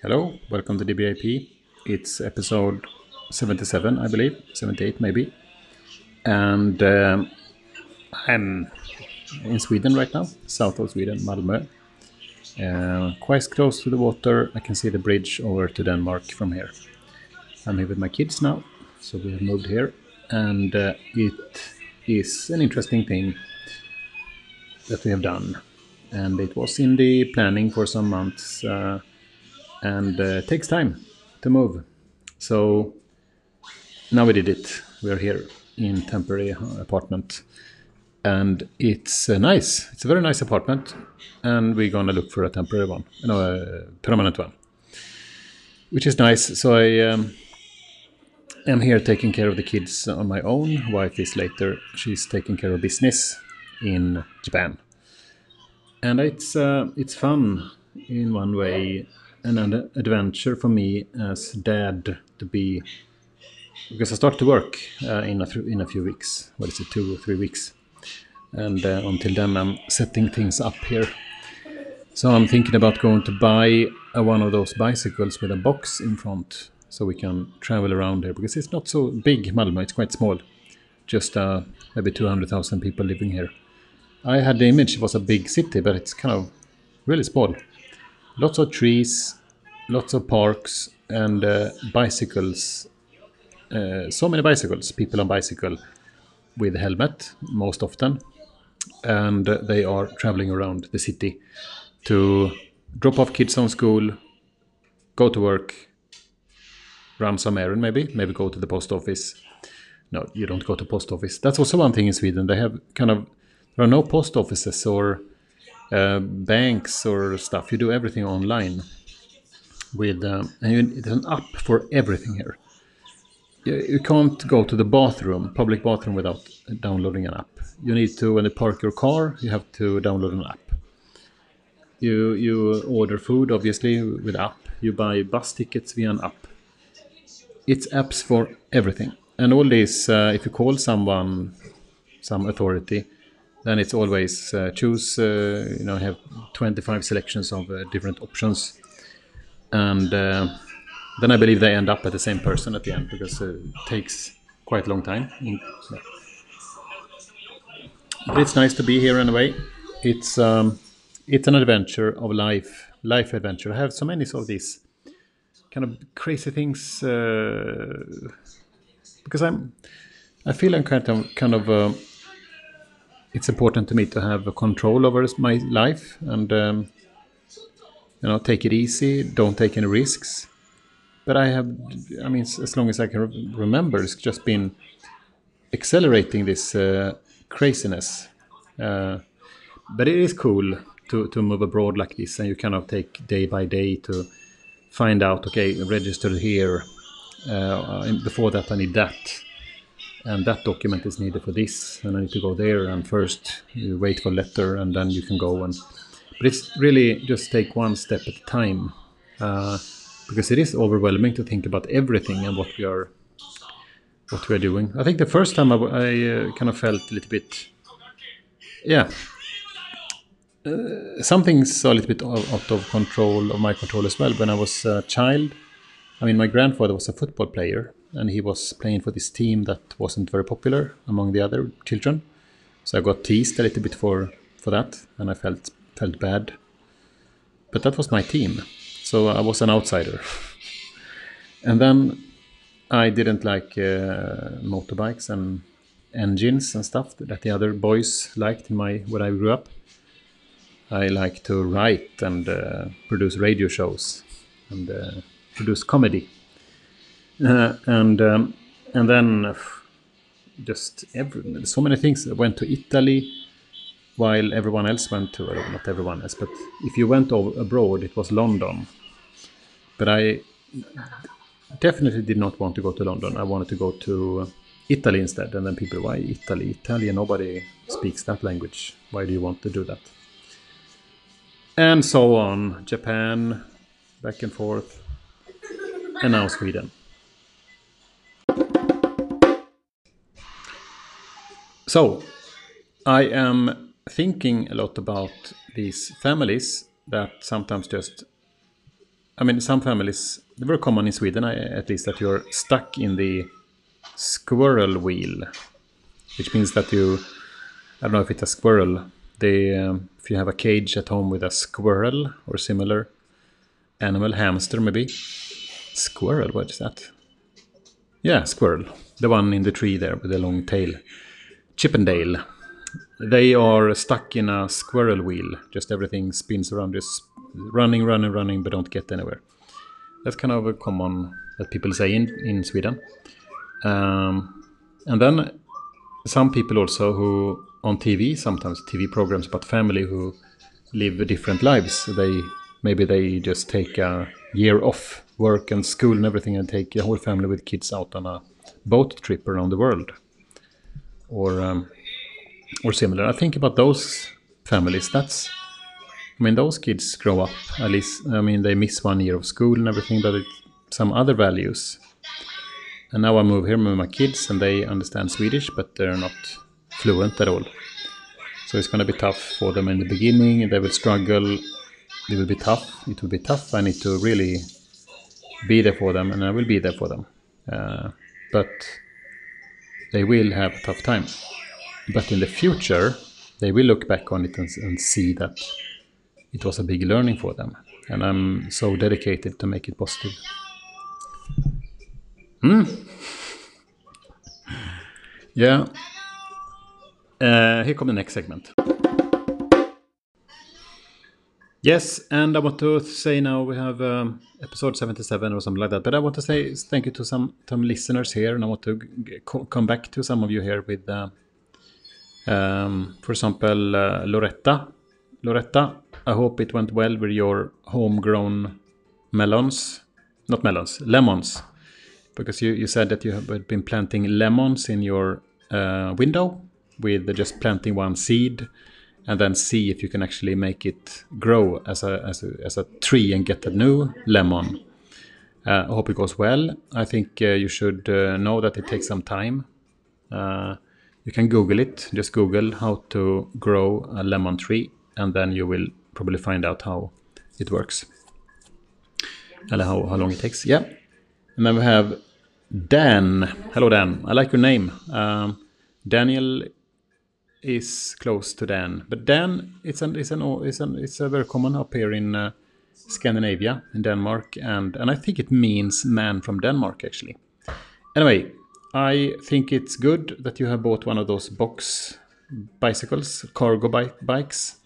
Hello, welcome to DBIP. It's episode 77, I believe, 78 maybe. And um, I'm in Sweden right now, south of Sweden, Malmö. Uh, quite close to the water. I can see the bridge over to Denmark from here. I'm here with my kids now, so we have moved here. And uh, it is an interesting thing that we have done. And it was in the planning for some months. Uh, and uh, takes time to move. So now we did it. We are here in temporary apartment, and it's uh, nice. It's a very nice apartment, and we're gonna look for a temporary one, no, a permanent one, which is nice. So I um, am here taking care of the kids on my own. Wife is later. She's taking care of business in Japan, and it's uh, it's fun in one way an adventure for me as dad to be because I start to work uh, in a in a few weeks. What is it, two or three weeks? And uh, until then, I'm setting things up here. So I'm thinking about going to buy uh, one of those bicycles with a box in front, so we can travel around here because it's not so big. Malmö, it's quite small, just uh, maybe 200,000 people living here. I had the image it was a big city, but it's kind of really small lots of trees, lots of parks, and uh, bicycles. Uh, so many bicycles, people on bicycle with helmet most often, and they are traveling around the city to drop off kids on school, go to work, run some errand maybe, maybe go to the post office. No, you don't go to post office. That's also one thing in Sweden. They have kind of there are no post offices or uh, banks or stuff. You do everything online with um, and it's an app for everything here. You, you, can't go to the bathroom, public bathroom, without downloading an app. You need to when you park your car, you have to download an app. You you order food obviously with app. You buy bus tickets via an app. It's apps for everything, and all this. Uh, if you call someone, some authority, then it's always uh, choose uh, you know have 25 selections of uh, different options and uh, then i believe they end up at the same person at the end because it takes quite a long time. But it's nice to be here in a way. It's um, it's an adventure of life life adventure. I have so many sort of these kind of crazy things uh, because i'm i feel i'm kind of kind of uh, it's important to me to have control over my life. And um, you know take it easy don't take any risks. But i have i mean as long as i can re remember it's just been accelerating this uh, craziness. Uh, but it is cool to, to move abroad like this and you kind of take day by day to find out okay registered here uh, before that i need that and that document is needed for this and I need to go there and first you wait for letter and then you can go and but it's really just take one step at a time uh, because it is overwhelming to think about everything and what we are what we are doing. I think the first time I, I uh, kind of felt a little bit yeah uh, something's a little bit out of control of my control as well when I was a child. I mean my grandfather was a football player and he was playing for this team that wasn't very popular among the other children. So I got teased a little bit for for that, and I felt felt bad. But that was my team, so I was an outsider. and then I didn't like uh, motorbikes and engines and stuff that the other boys liked in my where I grew up. I like to write and uh, produce radio shows and uh, produce comedy uh, and um, and then uh, just every, so many things. I went to Italy while everyone else went to, well, not everyone else, but if you went over, abroad, it was London. But I definitely did not want to go to London. I wanted to go to Italy instead. And then people, why Italy? Italian, nobody speaks that language. Why do you want to do that? And so on. Japan, back and forth. And now Sweden. So, I am thinking a lot about these families that sometimes just I mean, some families, very common in Sweden at least, that you're stuck in the squirrel wheel, which means that you, I don't know if it's a squirrel, they, um, if you have a cage at home with a squirrel or similar animal, hamster maybe. Squirrel, what is that? Yeah, squirrel. The one in the tree there with the long tail. Chippendale. They are stuck in a squirrel wheel. Just everything spins around, just running, running, running, but don't get anywhere. That's kind of a common that people say in, in Sweden. Um, and then some people also who on TV, sometimes TV programs about family who live different lives. They maybe they just take a year off work and school and everything and take the whole family with kids out on a boat trip around the world or um, or similar. I think about those families. That's I mean those kids grow up at least. I mean they miss one year of school and everything, but it's some other values. And now I move here with my kids and they understand Swedish, but they're not fluent at all. So it's going to be tough for them in the beginning. They will struggle. It will be tough. It will be tough. I need to really be there for them, and I will be there for them. Uh, but they will have a tough time. But in the future, they will look back on it and, and see that it was a big learning for them. And I'm so dedicated to make it positive. Hmm. Yeah. Uh, here come the next segment. Yes, and I want to say now we have um, episode 77 or something like that. But I want to say thank you to some, some listeners here, and I want to come back to some of you here with, uh, um, for example, uh, Loretta. Loretta, I hope it went well with your homegrown melons. Not melons, lemons. Because you, you said that you have been planting lemons in your uh, window with just planting one seed and then see if you can actually make it grow as a, as a, as a tree and get a new lemon. Uh, I hope it goes well. I think uh, you should uh, know that it takes some time. You can Google it. Just Google how to grow a lemon tree, and then you will probably find out how it works. And how, how long it takes. Yeah. And then we have Dan. Hello, Dan. I like your name. Um, Daniel is close to Dan, but Dan it's an it's an it's an it's a very common up here in uh, Scandinavia in Denmark, and and I think it means man from Denmark actually. Anyway, I think it's good that you have bought one of those box bicycles, cargo bi bikes.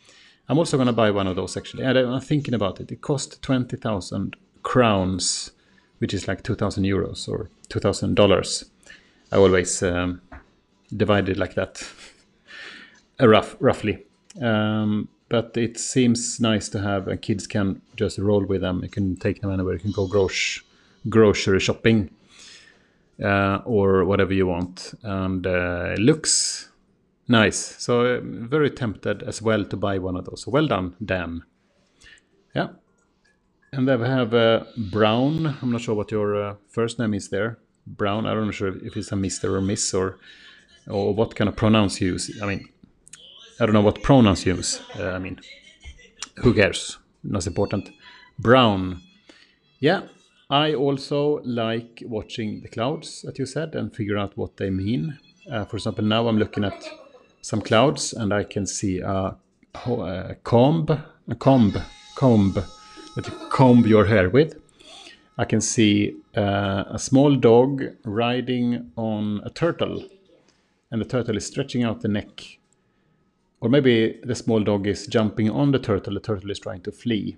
I'm also gonna buy one of those actually. And I'm thinking about it. It cost twenty thousand crowns, which is like two thousand euros or two thousand dollars. I always um, divide it like that. rough, roughly. Um, but it seems nice to have, and kids can just roll with them. You can take them anywhere. You can go grocery shopping or whatever you want, and uh, looks nice. So I'm very tempted as well to buy one of those. Well done, Dan. Yeah. And then we have uh, Brown. I'm not sure what your uh, first name is there. Brown. I don't sure if it's a Mister or Miss or or what kind of pronouns you use. I mean, I don't know what pronouns you use. Uh, I mean, who cares? Not important. Brown. Yeah, I also like watching the clouds, as you said, and figure out what they mean. Uh, for example, now I'm looking at some clouds and I can see a, a comb, a comb, comb that you comb your hair with. I can see uh, a small dog riding on a turtle, and the turtle is stretching out the neck or maybe the small dog is jumping on the turtle, the turtle is trying to flee.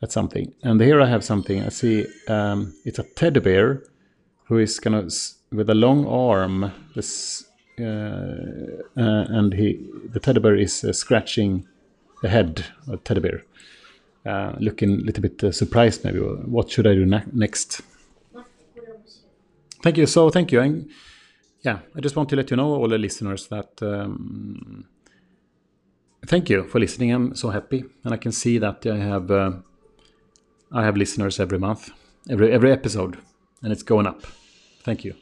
That's something. And here I have something. I see um, it's a teddy bear who is kind of with a long arm. This, uh, uh, and he, the teddy bear is uh, scratching the head of teddy bear, uh, looking a little bit uh, surprised. Maybe what should I do next? Thank you. So thank you. And yeah, I just want to let you know, all the listeners, that. Um, Thank you for listening. I'm so happy, and I can see that I have uh, I have listeners every month, every every episode, and it's going up. Thank you.